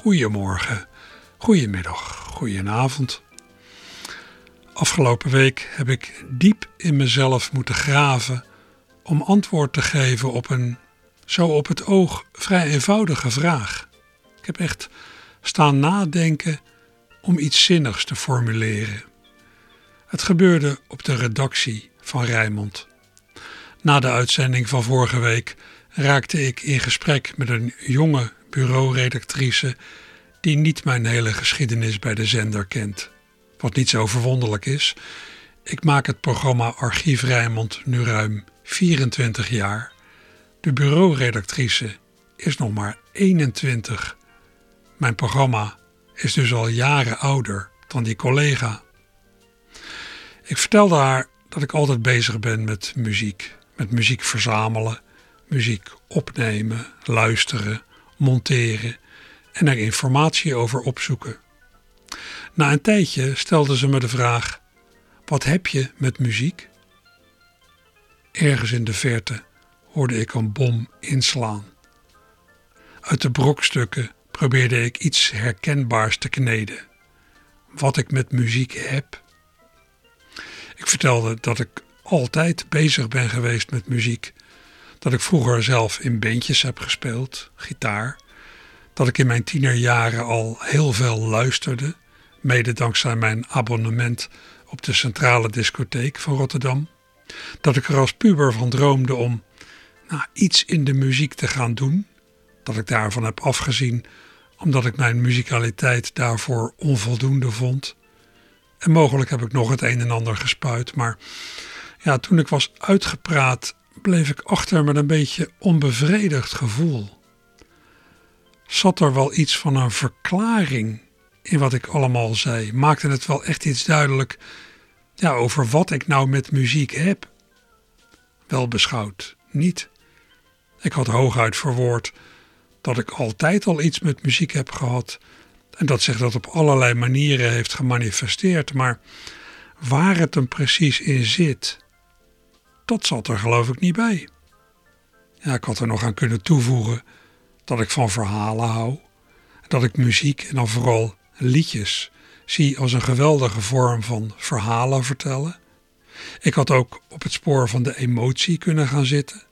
Goedemorgen, goedemiddag, goedenavond. Afgelopen week heb ik diep in mezelf moeten graven om antwoord te geven op een zo op het oog vrij eenvoudige vraag. Ik heb echt staan nadenken om iets zinnigs te formuleren. Het gebeurde op de redactie van Rijmond. Na de uitzending van vorige week raakte ik in gesprek met een jonge bureauredactrice die niet mijn hele geschiedenis bij de zender kent. Wat niet zo verwonderlijk is. Ik maak het programma Archief Rijmond nu ruim 24 jaar. De bureauredactrice is nog maar 21. Mijn programma is dus al jaren ouder dan die collega. Ik vertelde haar dat ik altijd bezig ben met muziek. Met muziek verzamelen, muziek opnemen, luisteren, monteren en er informatie over opzoeken. Na een tijdje stelde ze me de vraag: Wat heb je met muziek? Ergens in de verte hoorde ik een bom inslaan. Uit de brokstukken probeerde ik iets herkenbaars te kneden. Wat ik met muziek heb. Ik vertelde dat ik altijd bezig ben geweest met muziek. Dat ik vroeger zelf in bandjes heb gespeeld, gitaar. Dat ik in mijn tienerjaren al heel veel luisterde, mede dankzij mijn abonnement op de Centrale Discotheek van Rotterdam. Dat ik er als puber van droomde om nou, iets in de muziek te gaan doen. Dat ik daarvan heb afgezien omdat ik mijn muzikaliteit daarvoor onvoldoende vond. En mogelijk heb ik nog het een en ander gespuit, maar ja, toen ik was uitgepraat, bleef ik achter met een beetje onbevredigd gevoel. Zat er wel iets van een verklaring in wat ik allemaal zei? Maakte het wel echt iets duidelijk ja, over wat ik nou met muziek heb? Wel beschouwd, niet. Ik had hooguit verwoord dat ik altijd al iets met muziek heb gehad en dat zich dat op allerlei manieren heeft gemanifesteerd, maar waar het hem precies in zit, dat zat er geloof ik niet bij. Ja, ik had er nog aan kunnen toevoegen dat ik van verhalen hou, dat ik muziek en dan vooral liedjes zie als een geweldige vorm van verhalen vertellen. Ik had ook op het spoor van de emotie kunnen gaan zitten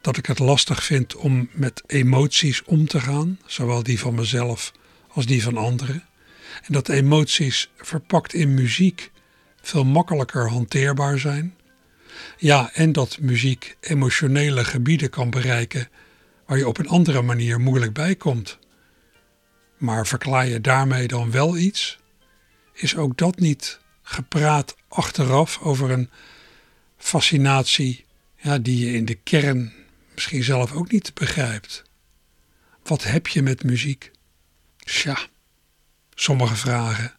dat ik het lastig vind om met emoties om te gaan, zowel die van mezelf als die van anderen. En dat emoties verpakt in muziek veel makkelijker hanteerbaar zijn. Ja, en dat muziek emotionele gebieden kan bereiken waar je op een andere manier moeilijk bij komt. Maar verklaar je daarmee dan wel iets? Is ook dat niet gepraat achteraf over een fascinatie ja, die je in de kern misschien zelf ook niet begrijpt. Wat heb je met muziek? Tja, sommige vragen,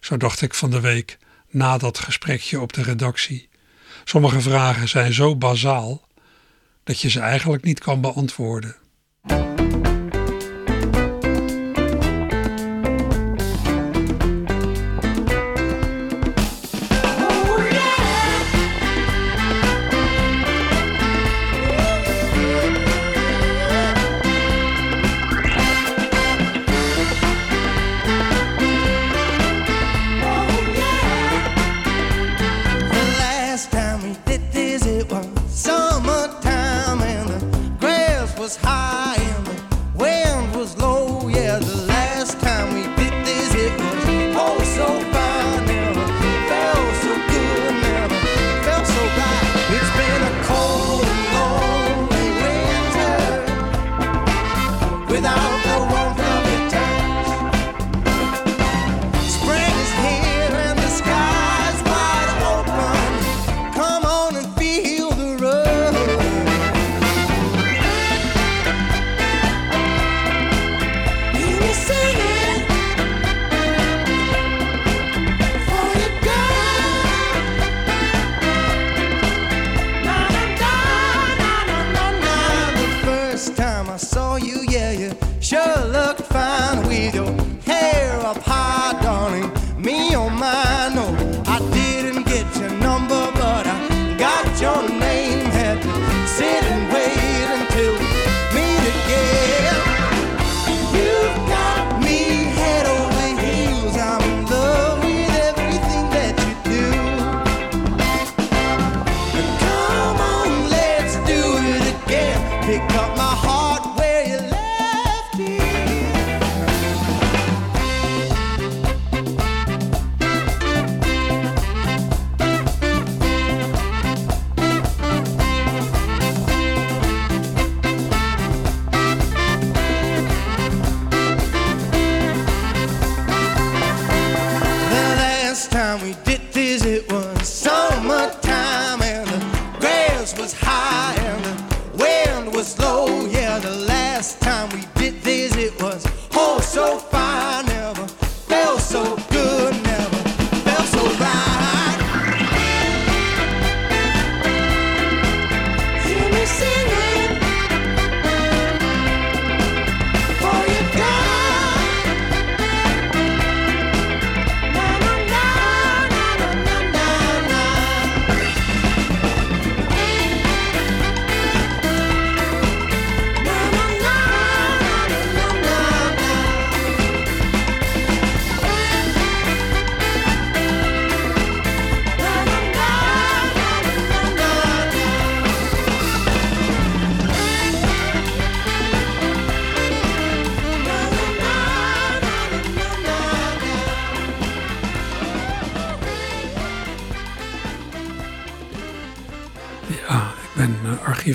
zo dacht ik van de week na dat gesprekje op de redactie. Sommige vragen zijn zo bazaal dat je ze eigenlijk niet kan beantwoorden.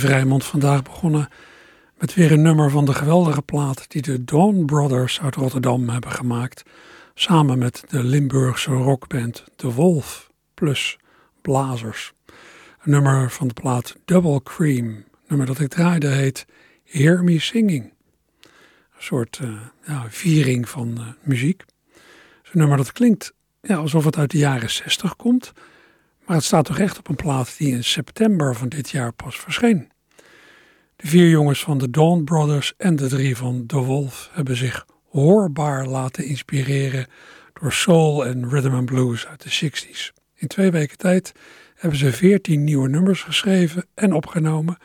Rijnmond vandaag begonnen met weer een nummer van de geweldige plaat die de Dawn Brothers uit Rotterdam hebben gemaakt. Samen met de Limburgse rockband The Wolf plus Blazers. Een nummer van de plaat Double Cream. Een nummer dat ik draaide heet Hear Me Singing. Een soort eh, viering van eh, muziek. Zo'n nummer dat klinkt ja, alsof het uit de jaren 60 komt. Maar het staat toch echt op een plaat die in september van dit jaar pas verscheen. De vier jongens van de Dawn Brothers en de drie van The Wolf hebben zich hoorbaar laten inspireren door soul en rhythm and blues uit de 60s. In twee weken tijd hebben ze veertien nieuwe nummers geschreven en opgenomen,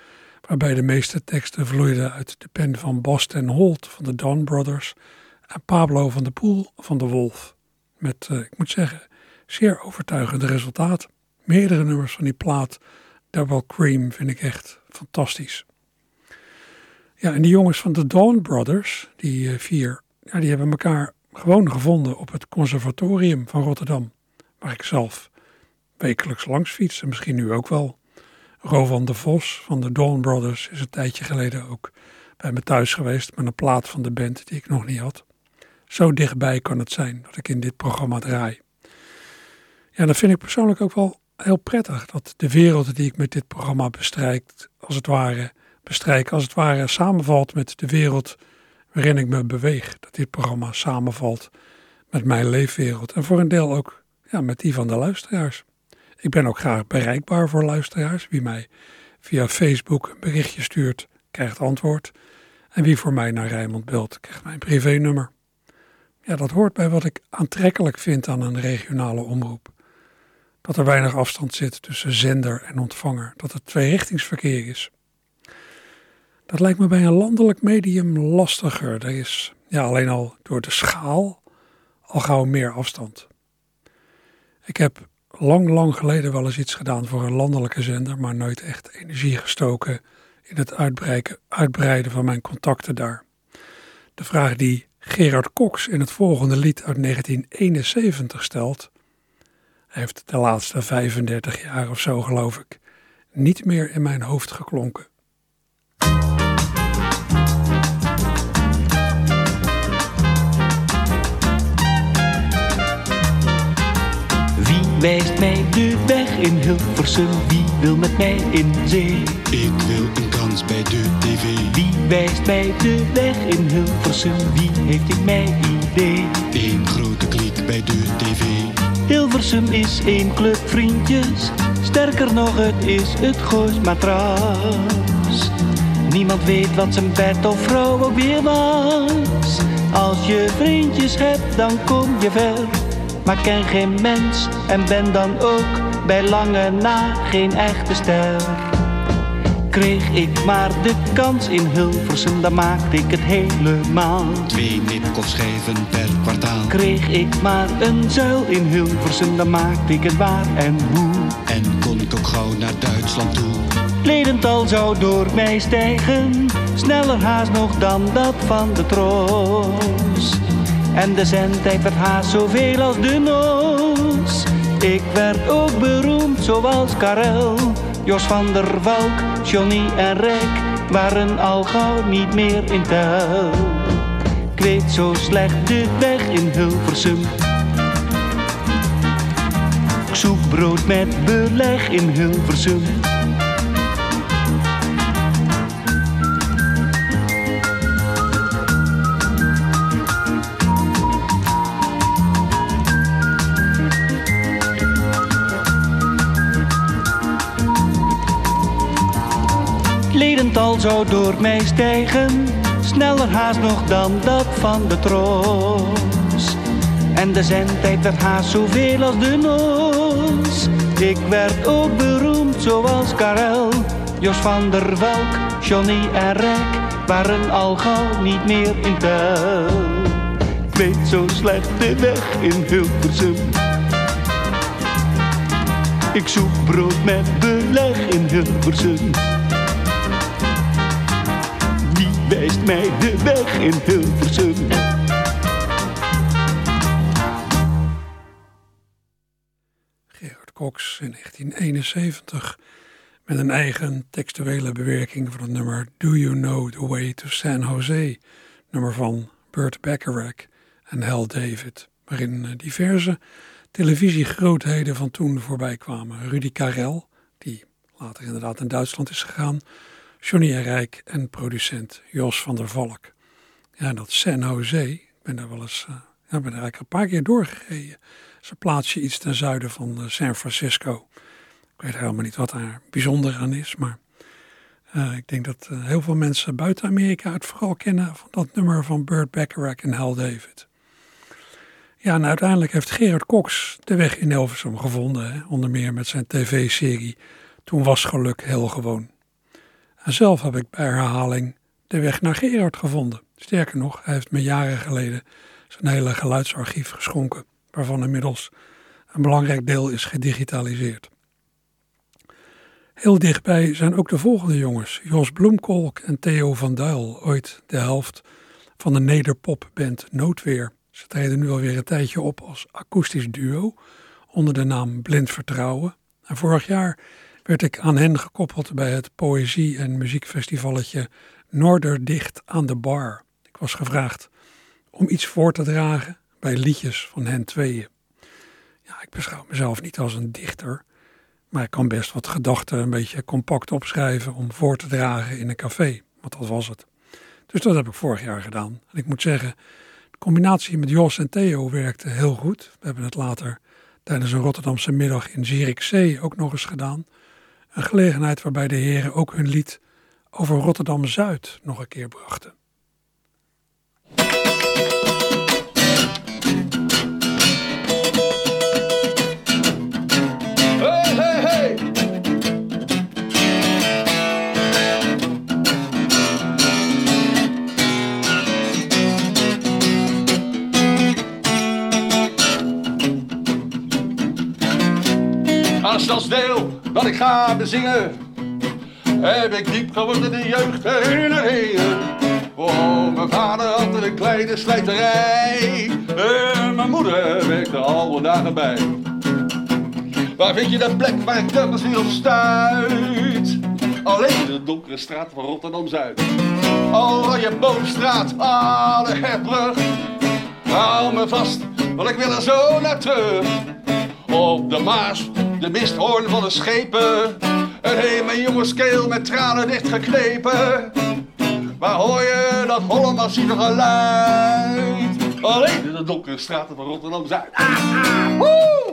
waarbij de meeste teksten vloeiden uit de pen van Boston Holt van de Dawn Brothers en Pablo van de Poel van The Wolf. Met, eh, ik moet zeggen, zeer overtuigende resultaten. Meerdere nummers van die plaat, Double Cream, vind ik echt fantastisch. Ja, en die jongens van de Dawn Brothers, die eh, vier, ja, die hebben elkaar gewoon gevonden op het conservatorium van Rotterdam. Waar ik zelf wekelijks langs fiets en misschien nu ook wel. Rovan de Vos van de Dawn Brothers is een tijdje geleden ook bij me thuis geweest met een plaat van de band die ik nog niet had. Zo dichtbij kan het zijn dat ik in dit programma draai. Ja, dat vind ik persoonlijk ook wel heel prettig. Dat de wereld die ik met dit programma bestrijk, als het ware, bestrijk, als het ware samenvalt met de wereld waarin ik me beweeg. Dat dit programma samenvalt met mijn leefwereld en voor een deel ook ja, met die van de luisteraars. Ik ben ook graag bereikbaar voor luisteraars. Wie mij via Facebook een berichtje stuurt, krijgt antwoord. En wie voor mij naar Rijnmond belt, krijgt mijn privénummer. Ja, dat hoort bij wat ik aantrekkelijk vind aan een regionale omroep. Dat er weinig afstand zit tussen zender en ontvanger. Dat het tweerichtingsverkeer is. Dat lijkt me bij een landelijk medium lastiger. Er is ja, alleen al door de schaal al gauw meer afstand. Ik heb lang, lang geleden wel eens iets gedaan voor een landelijke zender, maar nooit echt energie gestoken in het uitbreiden, van mijn contacten daar. De vraag die Gerard Cox in het volgende lied uit 1971 stelt, heeft de laatste 35 jaar of zo, geloof ik, niet meer in mijn hoofd geklonken. Wie wijst mij de weg in Hilversum? Wie wil met mij in zee? Ik wil een kans bij de tv. Wie wijst mij de weg in Hilversum? Wie heeft in mij idee? Eén grote kliek bij de tv. Hilversum is één club vriendjes. Sterker nog, het is het Goois Matras. Niemand weet wat zijn pet of vrouw ook weer was. Als je vriendjes hebt, dan kom je ver. Maar ken geen mens en ben dan ook bij lange na geen echte ster. Kreeg ik maar de kans in Hilversum, dan maakte ik het helemaal. Twee nipkoffschijven per kwartaal. Kreeg ik maar een zuil in Hilversum, dan maakte ik het waar en hoe. En kon ik ook gauw naar Duitsland toe. Ledental zou door mij stijgen, sneller haast nog dan dat van de troos. En de zendtijd werd haast zoveel als de noos. Ik werd ook beroemd zoals Karel, Jos van der Valk, Johnny en Rek waren al gauw niet meer in tel. Ik weet zo slecht de weg in Hilversum. Ik zoek brood met beleg in Hilversum. Ledental zou door mij stijgen, sneller haast nog dan dat van de troos. En de zendtijd werd haast zoveel als de noos. Ik werd ook beroemd zoals Karel, Jos van der Valk, Johnny en Rek waren al gauw niet meer in tel. Ik weet zo slecht de weg in Hilversum. Ik zoek brood met beleg in Hilversum. Wijst mij de weg in Hilversum. Gerard Cox in 1971 met een eigen textuele bewerking van het nummer Do You Know The Way To San Jose, nummer van Burt Bacharach en Hal David, waarin eh, diverse televisiegrootheden van toen voorbij kwamen. Rudy Karel, die later inderdaad in Duitsland is gegaan, Johnny Rijk en producent Jos van der Valk. Ja, dat San Jose, ik ben daar wel eens, uh, ja, ben daar eigenlijk een paar keer doorgereden. Ze plaatsje iets ten zuiden van uh, San Francisco. Ik weet helemaal niet wat daar bijzonder aan is, maar uh, ik denk dat heel veel mensen buiten Amerika het vooral kennen van dat nummer van Burt Bacharach en Hal David. Ja, en uiteindelijk heeft Gerard Cox de weg in Hilversum gevonden, onder meer met zijn tv-serie Toen was geluk heel gewoon. En zelf heb ik bij herhaling de weg naar Gerard gevonden. Sterker nog, hij heeft me jaren geleden zijn hele geluidsarchief geschonken, waarvan inmiddels een belangrijk deel is gedigitaliseerd. Heel dichtbij zijn ook de volgende jongens, Jos Bloemkolk en Theo van Duil, ooit de helft van de nederpopband Noodweer. Ze treden nu alweer een tijdje op als akoestisch duo onder de naam Blind Vertrouwen. En vorig jaar werd ik aan hen gekoppeld bij het poëzie- en muziekfestivalletje Noorderdicht aan de Bar. Ik was gevraagd om iets voor te dragen bij liedjes van hen tweeën. Ja, ik beschouw mezelf niet als een dichter, maar ik kan best wat gedachten een beetje compact opschrijven om voor te dragen in een café, want dat was het. Dus dat heb ik vorig jaar gedaan. En ik moet zeggen, de combinatie met Jos en Theo werkte heel goed. We hebben het later tijdens een Rotterdamse middag in Zierikzee ook nog eens gedaan. Een gelegenheid waarbij de heren ook hun lied over Rotterdam-Zuid nog een keer brachten. Als dat deel wat ik ga bezingen, heb ik diep geworden de jeugd herinneringen. Oh, mijn vader had een kleine slijterij en mijn moeder werkte alle dagen bij. Waar vind je de plek waar ik telkens weer op stuit? Alleen de donkere straat van Rotterdam-Zuid. Oranje Boomstraat, alle herbrug. Hou me vast, want ik wil er zo naar terug. Op de Maas, de misthoorn van de schepen. En heen mijn jongenskeel met tranen dichtgeknepen. Waar hoor je dat holle massieve geluid? Alleen in de donkere straten van Rotterdam-Zuid. Ah, ah,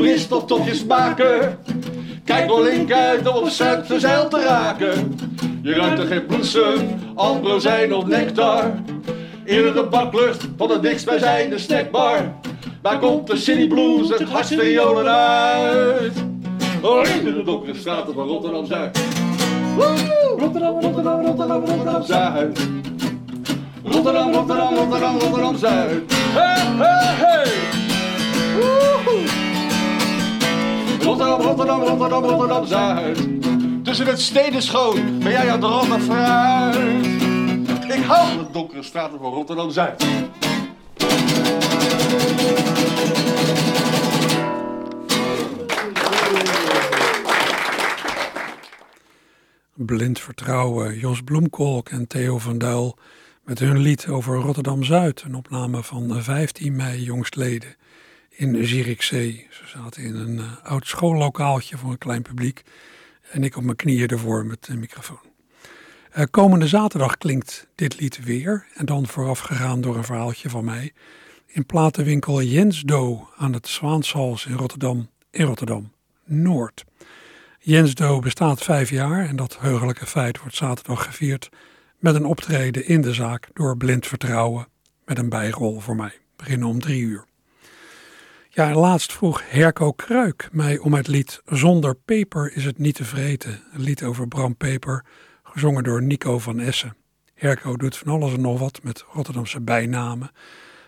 toerist of topjes maken. Kijk door link uit om op zeil te raken. Je ruikt er geen bloesem, ambrozijn of nectar. In de baklucht van de dichtstbijzijnde snackbar. Waar komt de city blues, het hardst violen uit? Oh, in de donkere straten van Rotterdam-Zuid. Rotterdam, Rotterdam, Rotterdam, Rotterdam-Zuid. Rotterdam, Rotterdam, Rotterdam, Rotterdam-Zuid. Hey, hey, hey! Woehoe! Rotterdam, Rotterdam, Rotterdam, Rotterdam-Zuid. Tussen het steden schoon ben jij aan de fruit. Ik hou van de donkere straten van Rotterdam-Zuid. Blind Vertrouwen, Jos Bloemkolk en Theo van Duil met hun lied over Rotterdam-Zuid. Een opname van 15 mei jongstleden in Zierikzee. Ze zaten in een uh, oud schoollokaaltje voor een klein publiek en ik op mijn knieën ervoor met de microfoon. Uh, komende zaterdag klinkt dit lied weer en dan voorafgegaan door een verhaaltje van mij in platenwinkel Jens Do aan het Zwaanshals in Rotterdam, in Rotterdam Noord. Jens Do bestaat vijf jaar en dat heugelijke feit wordt zaterdag gevierd met een optreden in de zaak door Blind Vertrouwen met een bijrol voor mij. Beginnen om drie uur. Ja, laatst vroeg Herco Kruik mij om het lied Zonder peper is het niet te vreten. Een lied over Bram Peper, gezongen door Nico van Essen. Herco doet van alles en nog wat met Rotterdamse bijnamen.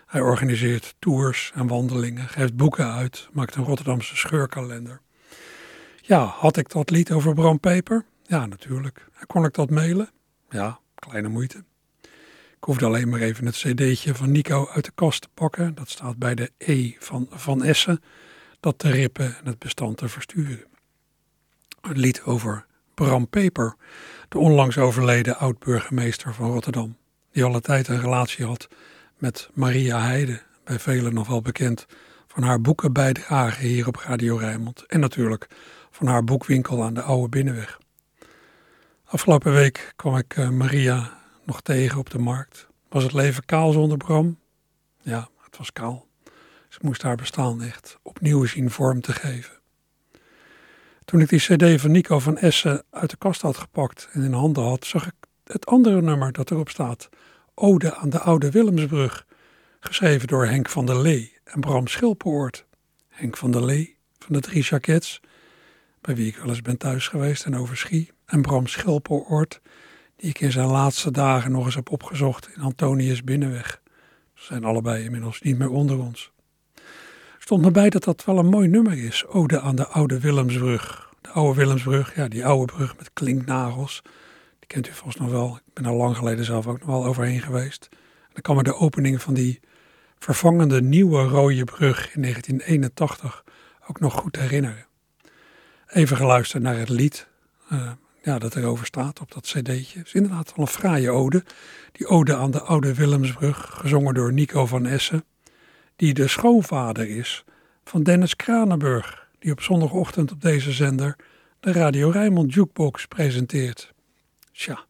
Hij organiseert tours en wandelingen, geeft boeken uit, maakt een Rotterdamse scheurkalender. Ja, had ik dat lied over Bram Peper? Ja, natuurlijk. Kon ik dat mailen? Ja, kleine moeite. Ik hoefde alleen maar even het cd'tje van Nico uit de kast te pakken. Dat staat bij de E van Van Essen. Dat te rippen en het bestand te versturen. Het lied over Bram Peper, de onlangs overleden oud-burgemeester van Rotterdam. Die alle tijd een relatie had met Maria Heide, bij velen nog wel bekend van haar boekenbijdrage hier op Radio Rijnmond. En natuurlijk van haar boekwinkel aan de Oude Binnenweg. Afgelopen week kwam ik uh, Maria nog tegen op de markt. Was het leven kaal zonder Bram? Ja, het was kaal. Ze moest haar bestaan echt opnieuw zien vorm te geven. Toen ik die cd van Nico van Essen uit de kast had gepakt en in handen had, zag ik het andere nummer dat erop staat. Ode aan de Oude Willemsbrug, geschreven door Henk van der Lee en Bram Schilpoort. Henk van der Lee van de Drie Jackets, bij wie ik wel eens ben thuis geweest en over Schie, en Bram Schilpoort, die ik in zijn laatste dagen nog eens heb opgezocht in Antonius Binnenweg. Ze zijn allebei inmiddels niet meer onder ons. Stond me bij dat dat wel een mooi nummer is, Ode aan de Oude Willemsbrug. De Oude Willemsbrug, ja, die oude brug met klinknagels. Die kent u vast nog wel. Ik ben er lang geleden zelf ook nog wel overheen geweest. En dan kan me de opening van die vervangende nieuwe rode brug in 1981 ook nog goed herinneren. Even geluisterd naar het lied uh, ja, dat erover staat op dat cd'tje. Het is inderdaad wel een fraaie ode. Die ode aan de oude Willemsbrug, gezongen door Nico van Essen. Die de schoonvader is van Dennis Kranenburg, die op zondagochtend op deze zender de Radio Rijnmond Jukebox presenteert. Tja,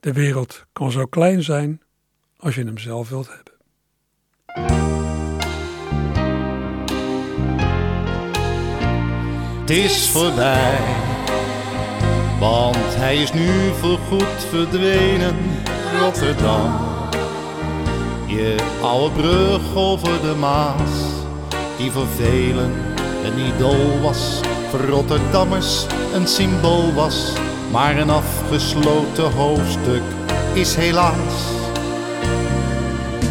de wereld kan zo klein zijn als je hem zelf wilt hebben. Het is voorbij, want hij is nu voorgoed verdwenen, Rotterdam. Je oude brug over de Maas, die voor velen een idool was, voor Rotterdammers een symbool was, maar een afgesloten hoofdstuk is helaas.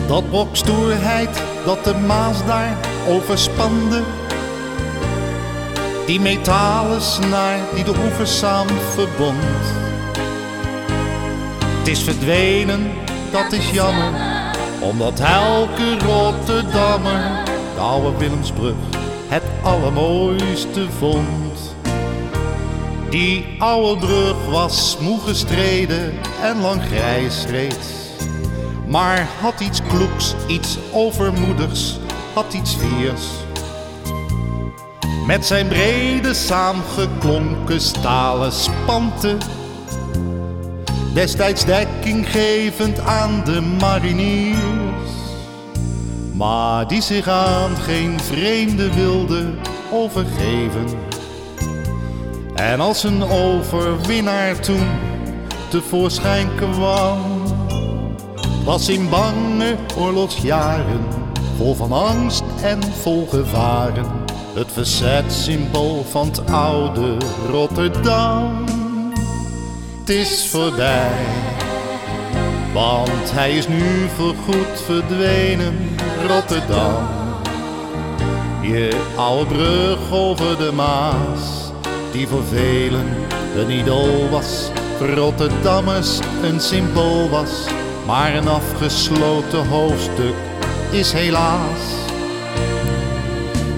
Dat brokstoerheid dat de Maas daar overspande, die metalen snaar die de oevers verbond. Het is verdwenen, dat is jammer, omdat elke Rotterdammer de oude Willemsbrug het allermooiste vond. Die oude brug was moe gestreden en lang grijs reeds. Maar had iets kloeks, iets overmoedigs, had iets viers. Met zijn brede saamgeklonken stalen spanten. Destijds dekking gevend aan de mariniers. maar die zich aan geen vreemde wilde overgeven. En als een overwinnaar toen tevoorschijn kwam, was in bange oorlogsjaren, vol van angst en vol gevaren, het verzetsymbool van het oude Rotterdam. Het is voorbij, want hij is nu voorgoed verdwenen, Rotterdam. Je oude brug over de Maas, die voor velen een idool was, voor Rotterdammers een symbool was, maar een afgesloten hoofdstuk is helaas.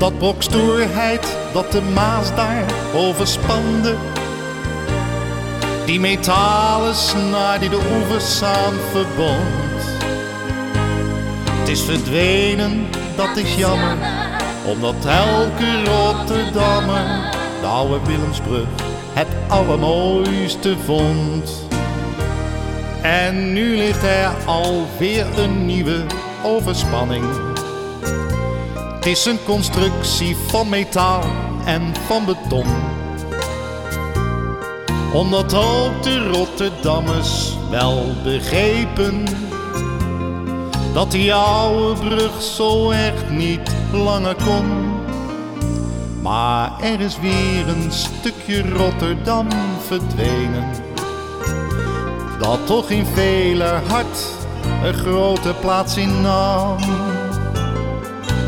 Dat brok stoerheid dat de Maas daar overspande, die metalen snaar die de oevers samen verbond. Het is verdwenen, dat is jammer, omdat elke Rotterdammer de oude Willemsbrug het allermooiste vond. En nu ligt er alweer een nieuwe overspanning. Het is een constructie van metaal en van beton. Omdat ook de Rotterdammers wel begrepen dat die oude brug zo echt niet langer kon. Maar er is weer een stukje Rotterdam verdwenen. Dat toch in veler hart een grote plaats innam.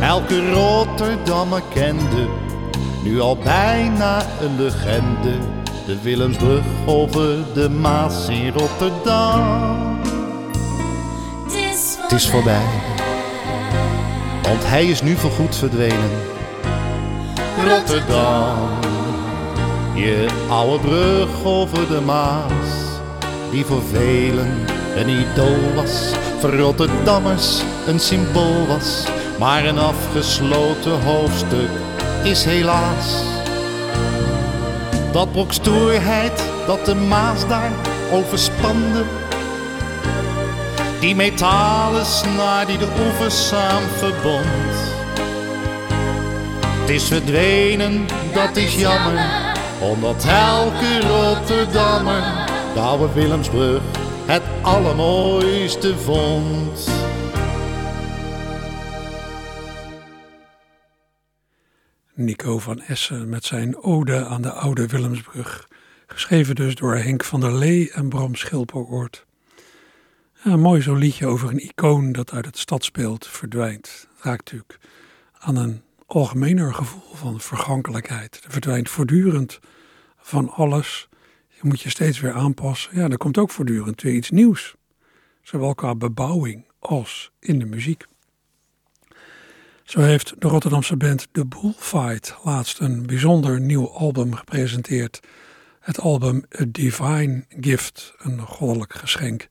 Elke Rotterdammer kende nu al bijna een legende. De Willemsbrug over de Maas in Rotterdam. Het is voorbij, want hij is nu voorgoed verdwenen. Rotterdam. Je oude brug over de Maas, die voor velen een idool was, voor Rotterdammers een symbool was, maar een afgesloten hoofdstuk is helaas. Dat brok stoerheid dat de Maas daar overspande, die metalen snaar die de oevers samen verbond. Het is verdwenen, dat is jammer, omdat elke Rotterdammer de oude Willemsbrug het allermooiste vond. Nico van Essen met zijn ode aan de oude Willemsbrug, geschreven dus door Henk van der Lee en Bram Schilperoort. Ja, mooi zo'n liedje over een icoon dat uit het stadsbeeld verdwijnt. Raakt natuurlijk aan een algemener gevoel van vergankelijkheid. Er verdwijnt voortdurend van alles. Je moet je steeds weer aanpassen. Ja, er komt ook voortdurend weer iets nieuws. Zowel qua bebouwing als in de muziek. Zo heeft de Rotterdamse band The Bullfight laatst een bijzonder nieuw album gepresenteerd. Het album A Divine Gift, een goddelijk geschenk.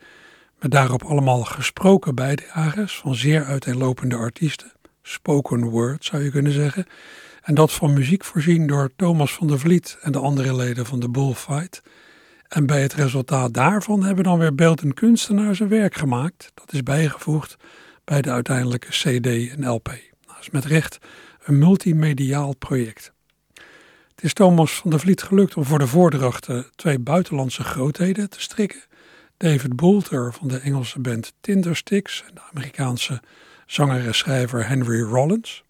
Met daarop allemaal gesproken bijdragers van zeer uiteenlopende artiesten spoken word zou je kunnen zeggen. En dat van muziek voorzien door Thomas van der Vliet en de andere leden van de Bullfight. En bij het resultaat daarvan hebben dan weer beeldend kunstenaars een werk gemaakt. Dat is bijgevoegd bij de uiteindelijke CD en LP. Met recht een multimediaal project. Het is Thomas van der Vliet gelukt om voor de voordrachten twee buitenlandse grootheden te strikken. David Boulter van de Engelse band Tindersticks en de Amerikaanse zanger en schrijver Henry Rollins.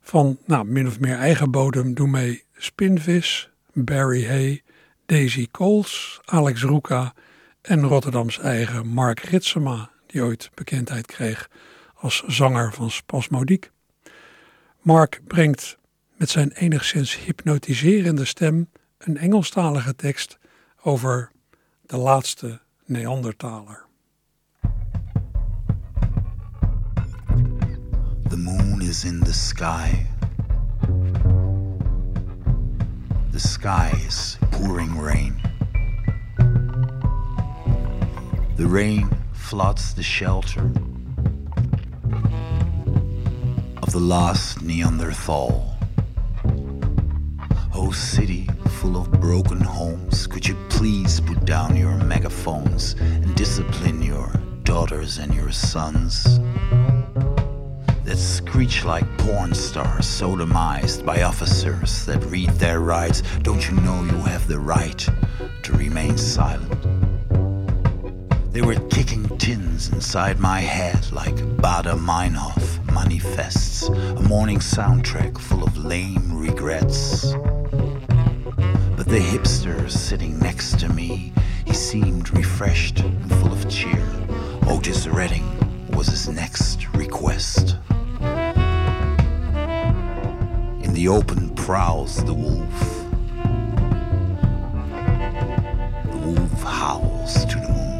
Van nou, min of meer eigen bodem doen mee Spinvis, Barry Hay, Daisy Coles, Alex Roeka en Rotterdams eigen Mark Ritsema, die ooit bekendheid kreeg als zanger van Spasmodiek. Mark brengt met zijn enigszins hypnotiserende stem een Engelstalige tekst over de laatste Neandertaler. The moon is in the sky. The sky is pouring rain. The rain floods the shelter of the last Neanderthal. Oh, city full of broken homes, could you please put down your megaphones and discipline your daughters and your sons? that screech like porn stars sodomized by officers that read their rights. Don't you know you have the right to remain silent? They were kicking tins inside my head like Bada Meinhof manifests, a morning soundtrack full of lame regrets. But the hipster sitting next to me, he seemed refreshed and full of cheer. Otis Redding was his next request. In the open prowls the wolf. The wolf howls to the moon.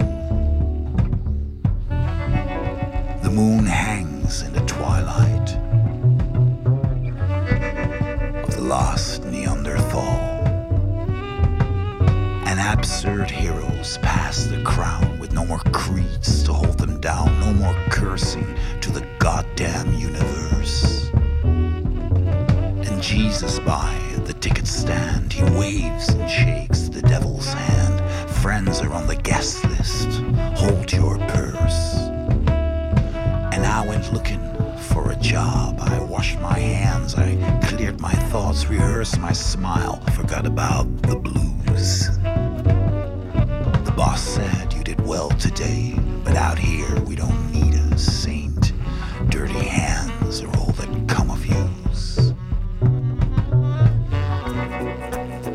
The moon pass the crown with no more creeds to hold them down, no more cursing to the goddamn universe. And Jesus by the ticket stand, he waves and shakes the devil's hand. Friends are on the guest list, hold your purse. And I went looking for a job. I washed my hands, I cleared my thoughts, rehearsed my smile, forgot about the blues. Said you did well today, but out here we don't need a saint. Dirty hands are all that come of use.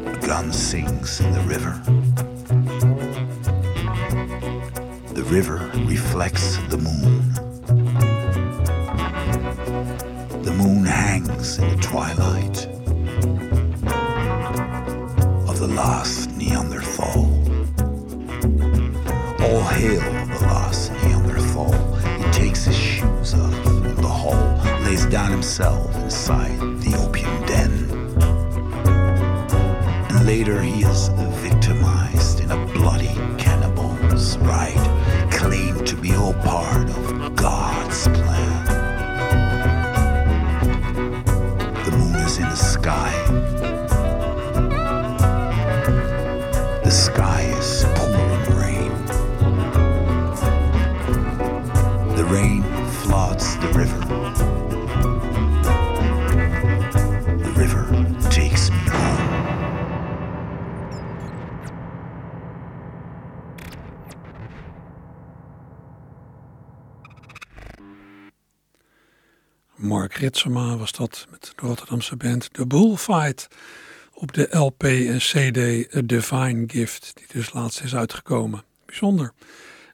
A gun sings in the river. The river reflects. The Ritsema was dat met de Rotterdamse band The Bullfight op de LP en CD A Divine Gift, die dus laatst is uitgekomen. Bijzonder.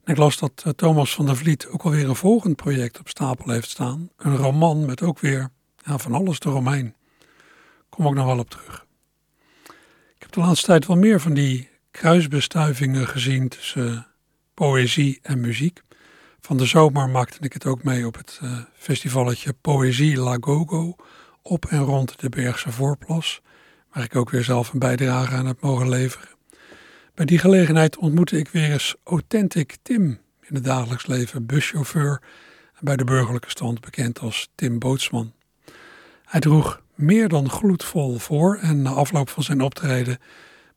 En ik las dat eh, Thomas van der Vliet ook alweer een volgend project op stapel heeft staan. Een roman met ook weer van alles eromheen. Kom ook nog wel op terug. Ik heb de laatste tijd wel meer van die kruisbestuivingen gezien tussen poëzie en muziek. Van de zomer maakte ik het ook mee op het uh, festivalletje Poëzie La Gogo op en rond de Bergse Voorplas, waar ik ook weer zelf een bijdrage aan heb mogen leveren. Bij die gelegenheid ontmoette ik weer eens Authentic Tim in het dagelijks leven, buschauffeur en bij de burgerlijke stand bekend als Tim Bootsman. Hij droeg meer dan gloedvol voor en na afloop van zijn optreden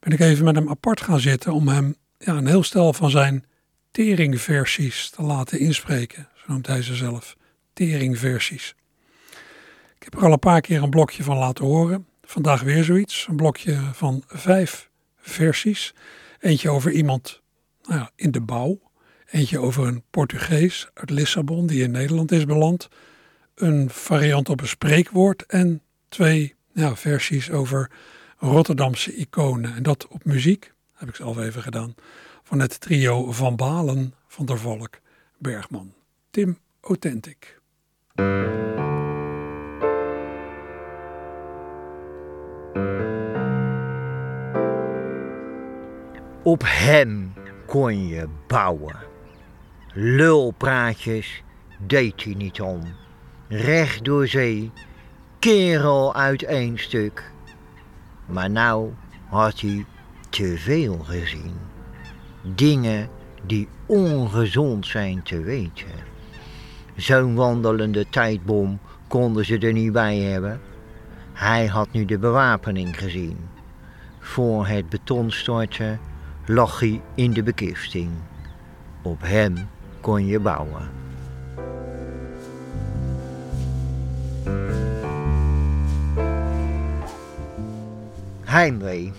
ben ik even met hem apart gaan zitten om hem ja, een heel stel van zijn teringversies te laten inspreken. Zo noemt hij ze zelf, teringversies. Ik heb er al een paar keer een blokje van laten horen. Vandaag weer zoiets, een blokje van vijf versies. Eentje over iemand nou ja, in de bouw. Eentje over een Portugees uit Lissabon die in Nederland is beland. Een variant op een spreekwoord en twee ja, versies over Rotterdamse iconen. En dat op muziek, heb ik zelf even gedaan van het trio Van Balen van der Volk Bergman. Tim Authentic. Op hem kon je bouwen. Lulpraatjes deed hij niet om. Recht door zee, kerel uit één stuk. Maar nou had hij te veel gezien dingen die ongezond zijn te weten. Zo'n wandelende tijdbom konden ze er niet bij hebben. Hij had nu de bewapening gezien. Voor het betonstorten lag hij in de bekifting. Op hem kon je bouwen. Heimwee.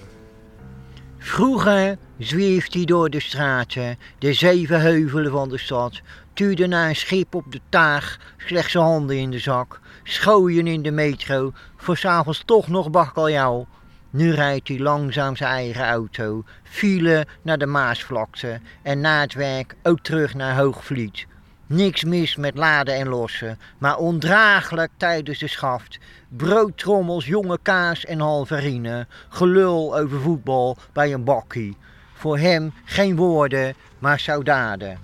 Vroeger zweeft hij door de straten, de zeven heuvelen van de stad, tuurde naar een schip op de taag, slechts zijn handen in de zak, schooien in de metro, voor s'avonds toch nog bakkeljauw. Nu rijdt hij langzaam zijn eigen auto, file naar de Maasvlakte en na het werk ook terug naar Hoogvliet. Niks mis met laden en lossen, maar ondraaglijk tijdens de schaft. Broodtrommels, jonge kaas en halverine, gelul over voetbal bij een bakkie. Voor hem geen woorden, maar saudaden.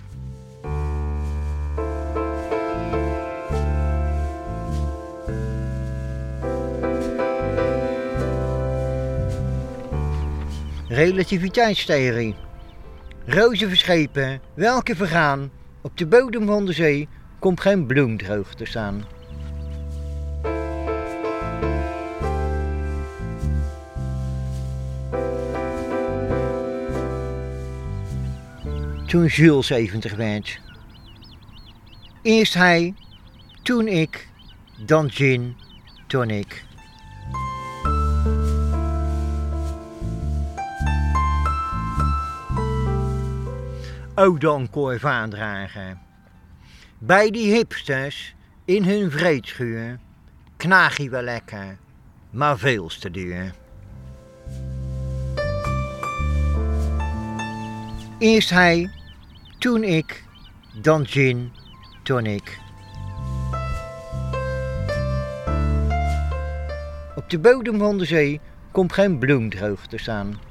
Relativiteitstheorie. Rozen verschepen, welke vergaan, op de bodem van de zee komt geen bloem droog te staan. Toen Jules 70 werd. Eerst hij, toen ik, dan gin, tonic. Ook dan korf dragen. Bij die hipsters in hun vreedschuur knaag je wel lekker, maar veel te duur. Eerst hij, toen ik, dan gin, tonic. Op de bodem van de zee komt geen bloem droog te staan.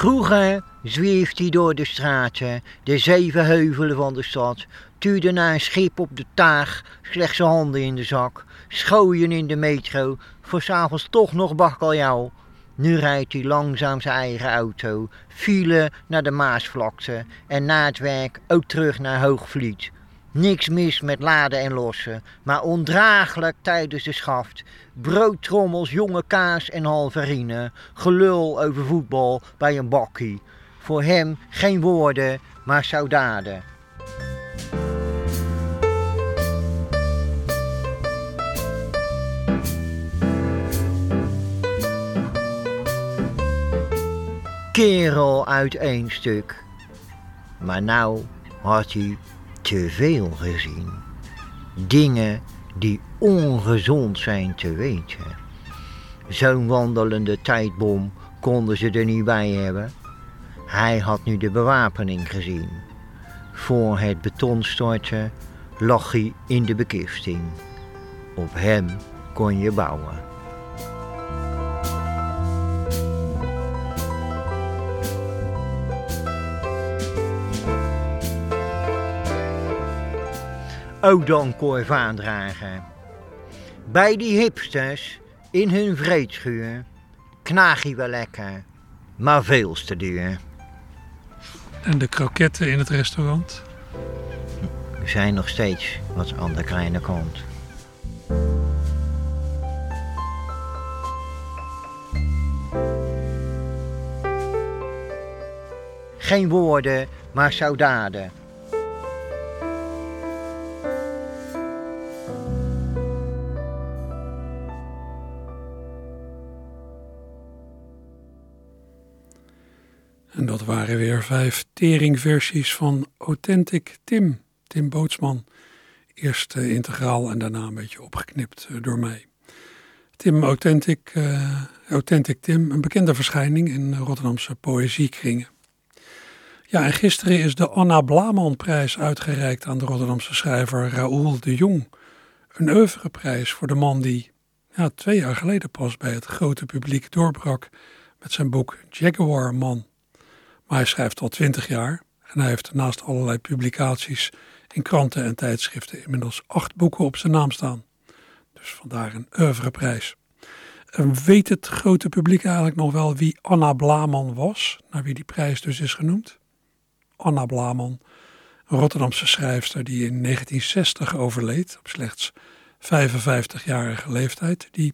Vroeger zweeft hij door de straten, de zeven heuvelen van de stad, tuurde naar een schip op de taag, slechts zijn handen in de zak, schooien in de metro, voor s'avonds toch nog bakkeljauw. Nu rijdt hij langzaam zijn eigen auto, file naar de Maasvlakte en na het werk ook terug naar Hoogvliet. Niks mis met laden en lossen, maar ondraaglijk tijdens de schaft. Broodtrommels, jonge kaas en halverine, gelul over voetbal bij een bakkie. Voor hem geen woorden, maar saudaden. Kerel uit één stuk. Maar nou had hij te veel gezien. Dingen die ongezond zijn te weten. Zo'n wandelende tijdbom konden ze er niet bij hebben. Hij had nu de bewapening gezien. Voor het beton storten lag hij in de bekisting. Op hem kon je bouwen. Ook dan korf aandragen. Bij die hipsters in hun vreedschuur knaag je wel lekker, maar veel te duur. En de kroketten in het restaurant? Zijn nog steeds wat aan de kleine kant. Geen woorden, maar saudaden En dat waren weer vijf teringversies van Authentic Tim, Tim Bootsman. Eerst uh, integraal en daarna een beetje opgeknipt uh, door mij. Tim Authentic, uh, Authentic Tim, een bekende verschijning in Rotterdamse poëziekringen. Ja, en gisteren is de Anna Blaman-prijs uitgereikt aan de Rotterdamse schrijver Raoul de Jong. Een oeuvreprijs voor de man die ja, twee jaar geleden pas bij het grote publiek doorbrak met zijn boek Jaguar Man. Maar hij schrijft al twintig jaar en hij heeft naast allerlei publicaties in kranten en tijdschriften inmiddels acht boeken op zijn naam staan. Dus vandaar een oeuvreprijs. Weet het grote publiek eigenlijk nog wel wie Anna Blaman was, naar wie die prijs dus is genoemd? Anna Blaman, een Rotterdamse schrijfster die in 1960 overleed, op slechts 55-jarige leeftijd, die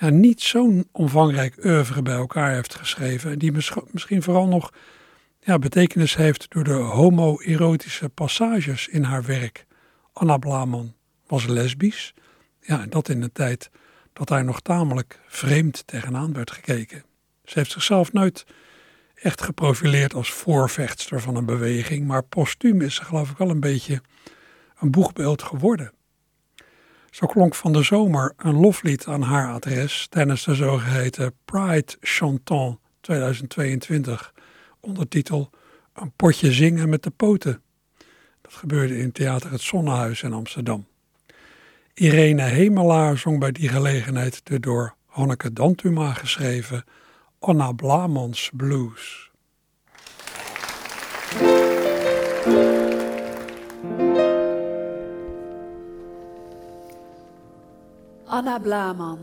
ja, niet zo'n omvangrijk oeuvre bij elkaar heeft geschreven. En die misschien vooral nog ja, betekenis heeft door de homoerotische passages in haar werk. Anna Blaman was lesbisch Ja, en dat in een tijd dat daar nog tamelijk vreemd tegenaan werd gekeken. Ze heeft zichzelf nooit echt geprofileerd als voorvechtster van een beweging, maar postuum is ze geloof ik wel een beetje een boegbeeld geworden. Zo klonk van de zomer een loflied aan haar adres tijdens de zogeheten Pride Chantant 2022, ondertitel Een potje zingen met de poten. Dat gebeurde in Theater Het Zonnehuis in Amsterdam. Irene Hemelaar zong bij die gelegenheid de door Hanneke Dantuma geschreven Anna Blamans Blues. Anna Blaman,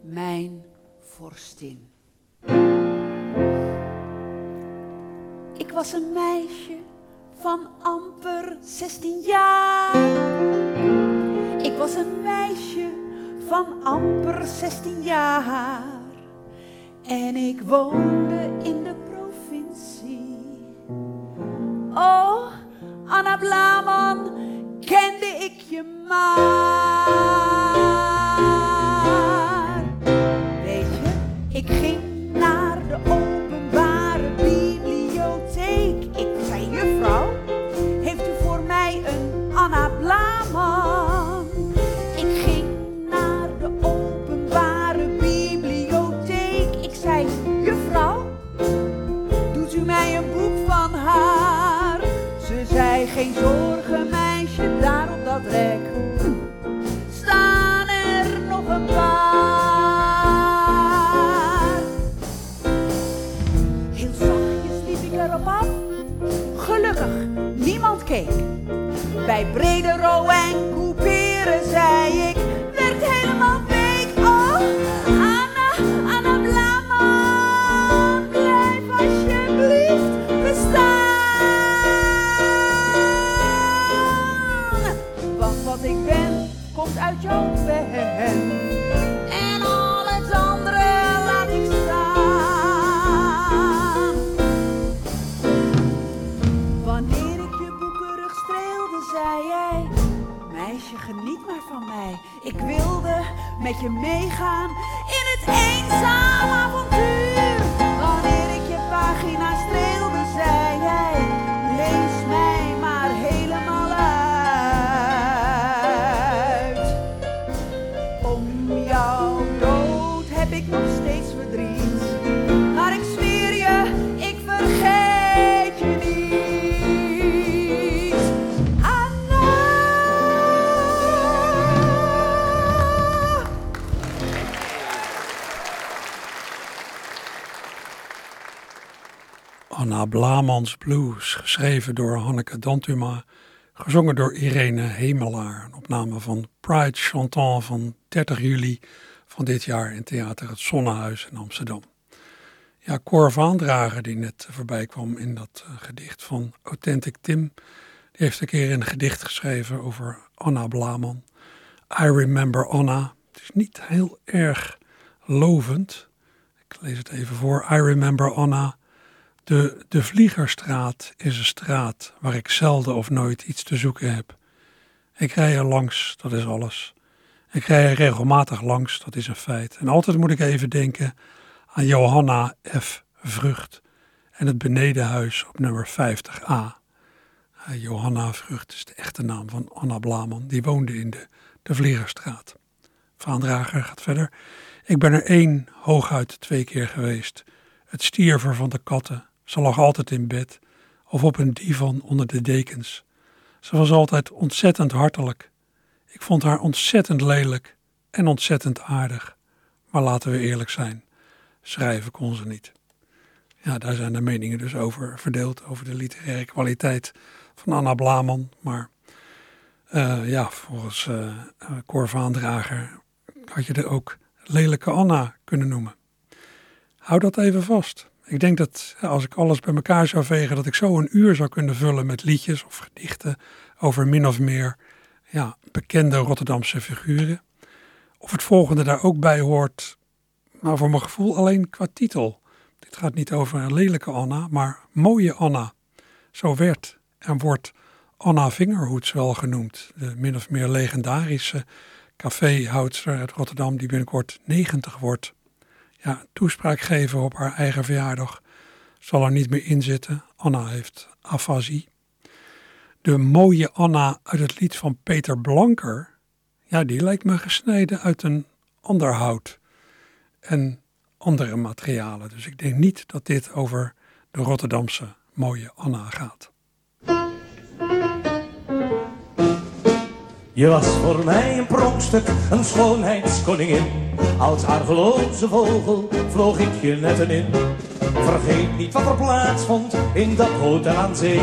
mijn vorstin. Ik was een meisje van amper 16 jaar. Ik was een meisje van amper 16 jaar. En ik woonde in de provincie. Oh, Anna Blaman, kende ik je maar. Ik ging naar de openbare bibliotheek. Ik zei, juffrouw, heeft u voor mij een Anna Blaman? Ik ging naar de openbare bibliotheek. Ik zei, juffrouw, doet u mij een boek van haar? Ze zei, geen zorgen meisje, daar op dat rek Bij Bredero en Couperen zei met je meegaan Blamans Blues, geschreven door Hanneke Dantuma, gezongen door Irene Hemelaar. Een opname van Pride Chantant van 30 juli van dit jaar in Theater Het Zonnehuis in Amsterdam. Ja, Cor Vaandrager, die net voorbij kwam in dat eh, gedicht van Authentic Tim, die heeft een keer een gedicht geschreven over Anna Blaman. I Remember Anna. Het is niet heel erg lovend. Ik lees het even voor. I Remember Anna. De, de Vliegerstraat is een straat waar ik zelden of nooit iets te zoeken heb. Ik rij er langs, dat is alles. Ik rij er regelmatig langs, dat is een feit. En altijd moet ik even denken aan Johanna F. Vrucht en het benedenhuis op nummer 50a. Uh, Johanna Vrucht is de echte naam van Anna Blaman. Die woonde in de, de Vliegerstraat. Vaandrager gaat verder. Ik ben er één, hooguit twee keer geweest. Het stierver van de katten. Ze lag altijd in bed of op een divan onder de dekens. Ze was altijd ontzettend hartelijk. Ik vond haar ontzettend lelijk en ontzettend aardig. Maar laten we eerlijk zijn, schrijven kon ze niet. Ja, daar zijn de meningen dus over verdeeld, over de literaire kwaliteit van Anna Blaman. Maar uh, ja, volgens uh, had je er ook lelijke Anna kunnen noemen. Hou dat even vast. Ik denk dat als ik alles bij elkaar zou vegen, dat ik zo een uur zou kunnen vullen met liedjes of gedichten over min of meer ja, bekende Rotterdamse figuren. Of het volgende daar ook bij hoort, maar voor mijn gevoel alleen qua titel. Dit gaat niet over een lelijke Anna, maar mooie Anna. Zo werd en wordt Anna Vingerhoets wel genoemd, de min of meer legendarische caféhoudster uit Rotterdam die binnenkort 90 wordt. Ja, toespraak geven op haar eigen verjaardag zal er niet meer in zitten. Anna heeft afasie. De mooie Anna uit het lied van Peter Blanker, ja, die lijkt me gesneden uit een ander hout en andere materialen. Dus ik denk niet dat dit over de Rotterdamse mooie Anna gaat. Je was voor mij een pronkstuk, een schoonheidskoningin. Als argeloze vogel vloog ik je netten in. Vergeet niet wat er plaatsvond in dat hotel aan zee.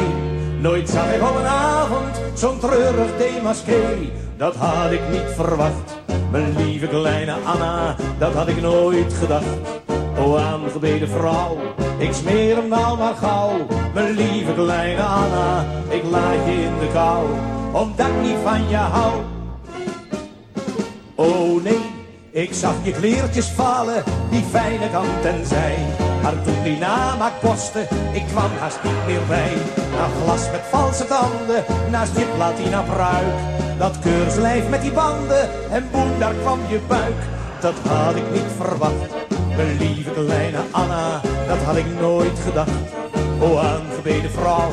Nooit zag ik op een avond zo'n treurig demasqué. Dat had ik niet verwacht, mijn lieve kleine Anna, dat had ik nooit gedacht. O aangebeden vrouw, ik smeer hem nou maar gauw. Mijn lieve kleine Anna, ik laat je in de kou, omdat ik niet van je hou. Oh nee, ik zag je kleertjes vallen, die fijne kant en zij. Maar toen die namaak kostte, ik kwam haast niet meer bij. Een glas met valse tanden, naast je platina pruik. Dat keurslijf met die banden, en boem, daar kwam je buik. Dat had ik niet verwacht, mijn lieve kleine Anna, dat had ik nooit gedacht. O aangebeden vrouw,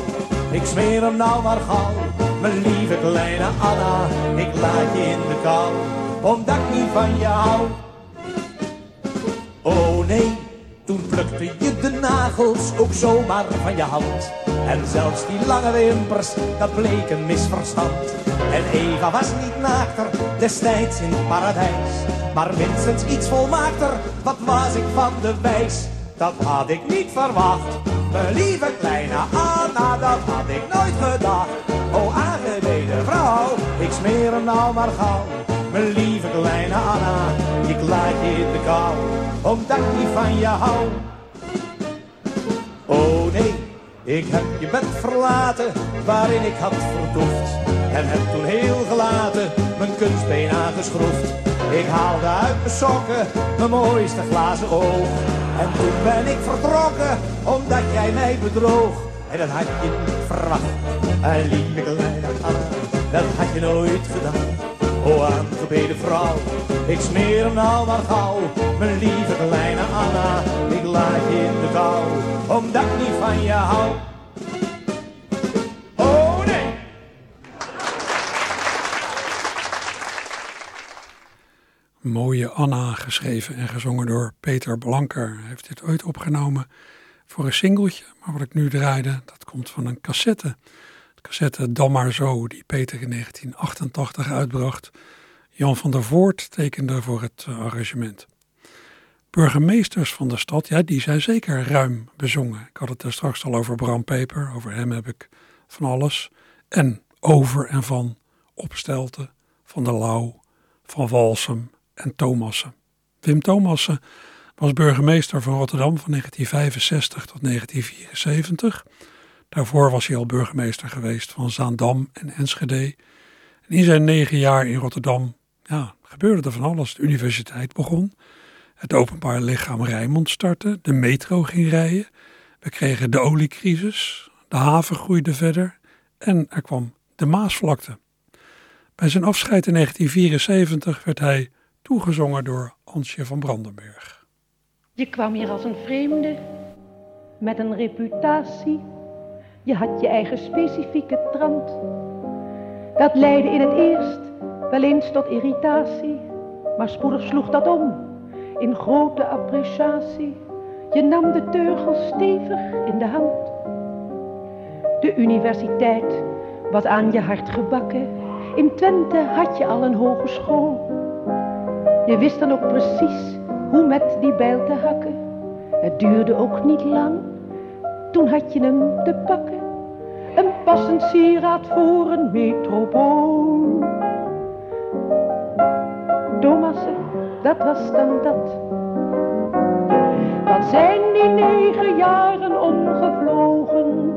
ik smeer hem nou maar gauw. Mijn lieve kleine Anna, ik laat je in de kou, omdat ik niet van je hou. Oh nee, toen plukte je de nagels ook zomaar van je hand. En zelfs die lange wimpers, dat bleek een misverstand. En Eva was niet naakter, destijds in het paradijs. Maar minstens iets volmaakter, wat was ik van de wijs. Dat had ik niet verwacht, mijn lieve kleine Anna, dat had ik nooit gedacht. O aangebeden vrouw, ik smeer hem nou maar gauw. Mijn lieve kleine Anna, ik laat je in de kou, omdat ik van je hou. Oh nee, ik heb je bed verlaten, waarin ik had vertoefd. En heb toen heel gelaten, mijn kunstbeen aangeschroefd. Ik haalde uit mijn sokken, mijn mooiste glazen oog. En toen ben ik vertrokken, omdat jij mij bedroog. En dat had je niet verwacht, en lieve kleine Anna, dat had je nooit gedaan. O aangebeden vrouw, ik smeer hem nou maar gauw. Mijn lieve kleine Anna, ik laat je in de kou, omdat ik niet van je hou. Oh! Mooie Anna, geschreven en gezongen door Peter Blanker. Hij heeft dit ooit opgenomen voor een singeltje, maar wat ik nu draaide, dat komt van een cassette. Cassette Dan maar zo, die Peter in 1988 uitbracht. Jan van der Voort tekende voor het eh, arrangement. Burgemeesters van de stad, ja, die zijn zeker ruim bezongen. Ik had het er straks al over Bram Peper, over hem heb ik van alles. En over en van Opstelten, Van der Lauw, Van Walsum en Thomassen. Wim Thomassen was burgemeester van Rotterdam van 1965 tot 1974. Daarvoor was hij al burgemeester geweest van Zaandam en Enschede. En in zijn negen jaar in Rotterdam ja, gebeurde er van alles. De universiteit begon, het openbaar lichaam Rijnmond startte, de metro ging rijden. We kregen de oliecrisis, de haven groeide verder en er kwam de Maasvlakte. Bij zijn afscheid in 1974 werd hij toegezongen door Ansje van Brandenburg. Je kwam hier als een vreemde, met een reputatie. Je had je eigen specifieke trant. Dat leidde in het eerst wel eens tot irritatie, maar spoedig sloeg dat om in grote appreciatie. Je nam de teugel stevig in de hand. De universiteit was aan je hart gebakken. In Twente had je al een hogeschool. Je wist dan ook precies hoe met die bijl te hakken. Het duurde ook niet lang, toen had je hem te pakken. Een passend sieraad voor een metropool. Thomassen, dat was dan dat. Wat zijn die negen jaren omgevlogen,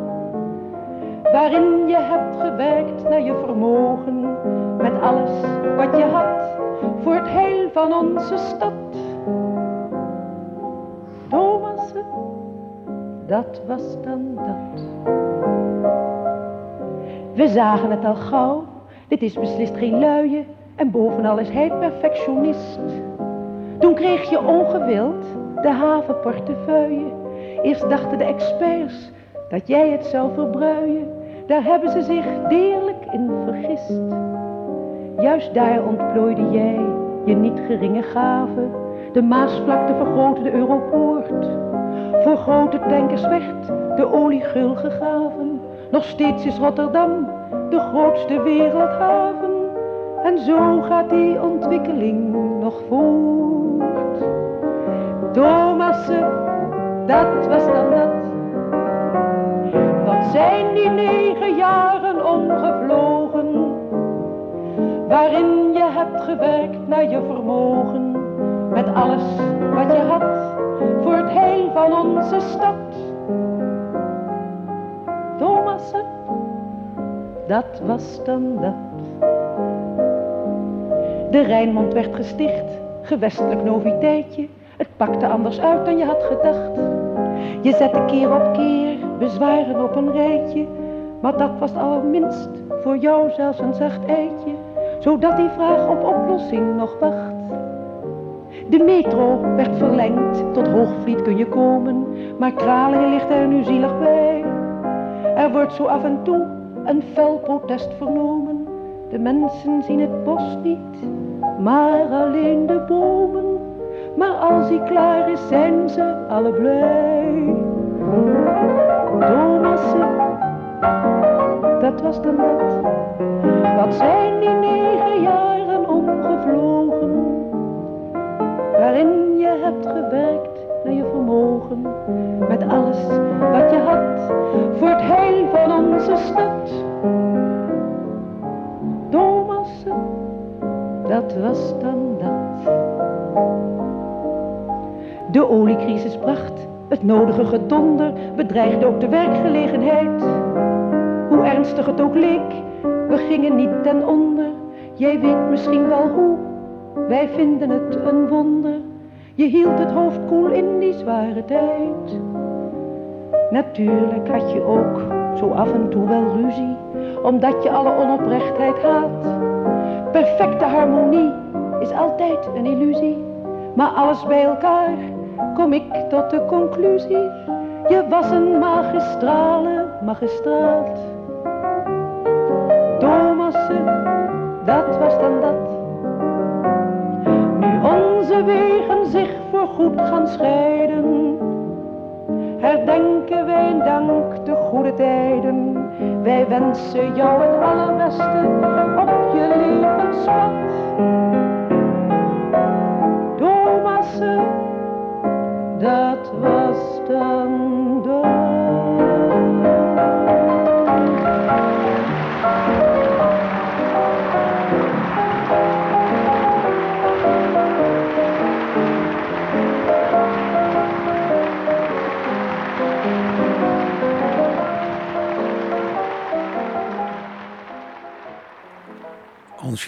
waarin je hebt gewerkt naar je vermogen, met alles wat je had voor het heil van onze stad. Thomassen, dat was dan dat. We zagen het al gauw, dit is beslist geen luie, En bovenal is hij perfectionist. Toen kreeg je ongewild de havenportefeuille. Eerst dachten de experts dat jij het zou verbruien. Daar hebben ze zich deerlijk in vergist. Juist daar ontplooide jij je niet geringe gave. De Maasvlakte vergrootte de Europoort. Voor grote tankers werd de olie gul gegraven. Nog steeds is Rotterdam de grootste wereldhaven. En zo gaat die ontwikkeling nog voort. Thomassen, dat was dan dat. Wat zijn die negen jaren omgevlogen? Waarin je hebt gewerkt naar je vermogen. Met alles wat je had voor het heil van onze stad. Thomassen, dat was dan dat. De Rijnmond werd gesticht, gewestelijk noviteitje. Het pakte anders uit dan je had gedacht. Je zette keer op keer bezwaren op een rijtje. Maar dat was al minst voor jou zelfs een zacht eitje. Zodat die vraag op oplossing nog wacht. De metro werd verlengd, tot Hoogvliet kun je komen. Maar Kralingen ligt er nu zielig bij. Er wordt zo af en toe een fel protest vernomen. De mensen zien het bos niet, maar alleen de bomen. Maar als hij klaar is, zijn ze alle blij. Thomassen, dat was dan dat. Wat zijn oliecrisis bracht het nodige gedonder, bedreigde ook de werkgelegenheid. Hoe ernstig het ook leek, we gingen niet ten onder. Jij weet misschien wel hoe, wij vinden het een wonder. Je hield het hoofd koel in die zware tijd. Natuurlijk had je ook zo af en toe wel ruzie, omdat je alle onoprechtheid haat. Perfecte harmonie is altijd een illusie, maar alles bij elkaar kom ik tot de conclusie. Je was een magistrale magistraat. Thomassen, dat was dan dat. Nu onze wegen zich voorgoed gaan scheiden, herdenken wij dank de goede tijden. Wij wensen jou het allerbeste op je levenspad. Dat was dan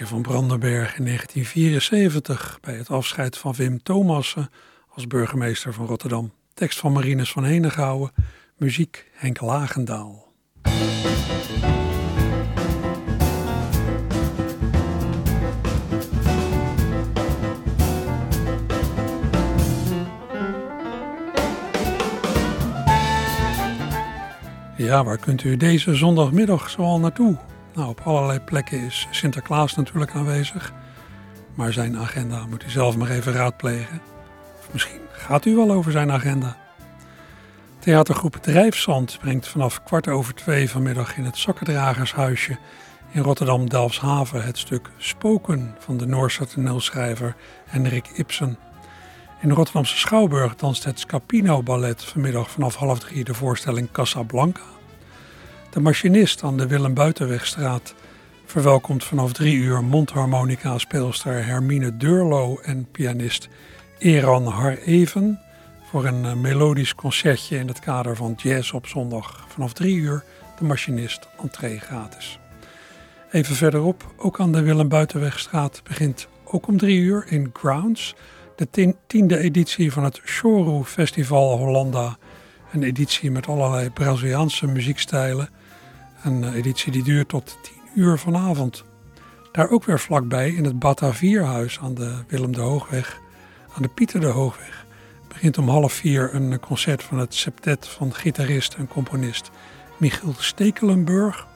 van Brandenberg in 1974 bij het afscheid van Wim Thomassen als burgemeester van Rotterdam. Tekst van Marines van Henegouwen, muziek Henk Lagendaal. Ja, waar kunt u deze zondagmiddag zoal naartoe? Nou, op allerlei plekken is Sinterklaas natuurlijk aanwezig. Maar zijn agenda moet u zelf maar even raadplegen. Misschien gaat u wel over zijn agenda. Theatergroep Drijfzand brengt vanaf kwart over twee vanmiddag in het Zakkendragershuisje in Rotterdam-Delfshaven het stuk Spoken van de Noorse toneelschrijver Henrik Ibsen. In de Rotterdamse Schouwburg danst het Scapino Ballet vanmiddag vanaf half drie de voorstelling Casablanca. De machinist aan de Willem Buitenwegstraat verwelkomt vanaf drie uur mondharmonica-speelster Hermine Deurlo en pianist Eran Hareven voor een eh, melodisch concertje in het kader van Jazz op zondag. Vanaf drie uur de machinist entree gratis. Even verderop, ook aan de Willem Buitenwegstraat, begint ook om drie uur in Grounds de tiende editie van het Choru Festival Hollanda. Een editie met allerlei Braziliaanse muziekstijlen. Een editie die duurt tot 10 uur vanavond. Daar ook weer vlakbij in het Batavierhuis aan de Willem de Hoogweg, aan de Pieter de Hoogweg, begint om half vier een concert van het septet van gitarist en componist Michiel Stekelenburg.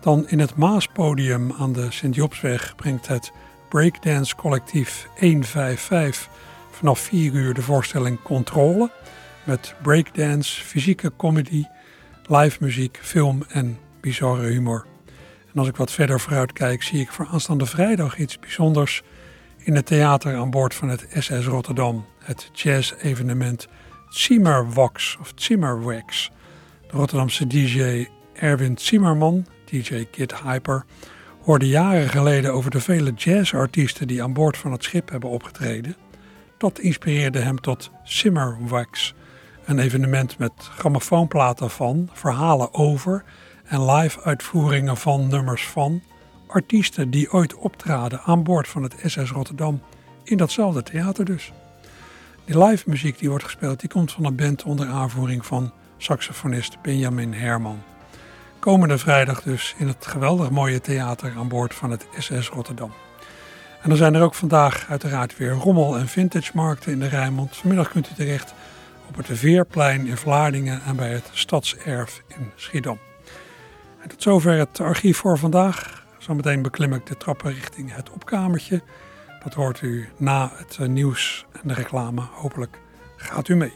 Dan in het Maaspodium aan de Sint-Jobsweg brengt het breakdance collectief 155 vanaf 4 uur de voorstelling Controle met breakdance, fysieke comedy, live muziek, film en bizarre humor. En als ik wat verder vooruit kijk, zie ik voor aanstaande vrijdag iets bijzonders in het theater aan boord van het SS Rotterdam. Het jazz-evenement Zimmerwax of Zimmerwax. De Rotterdamse DJ Erwin Zimmerman, DJ Kid Hyper, hoorde jaren geleden over de vele jazzartiesten die aan boord van het schip hebben opgetreden. Dat inspireerde hem tot Zimmerwax, een evenement met grammofoonplaten van, verhalen over en live uitvoeringen van nummers van artiesten die ooit optraden aan boord van het SS Rotterdam in datzelfde theater dus. Die live muziek die wordt gespeeld, die komt van een band onder aanvoering van saxofonist Benjamin Herman. Komende vrijdag dus in het geweldig mooie theater aan boord van het SS Rotterdam. En dan zijn er ook vandaag uiteraard weer rommel- en vintage markten in de Rijnmond. Vanmiddag kunt u terecht op het Veerplein in Vlaardingen en bij het Stadserf in Schiedam. En tot zover het archief voor vandaag. Zometeen beklim ik de trappen richting het opkamertje. Dat hoort u na het nieuws en de reclame. Hopelijk gaat u mee.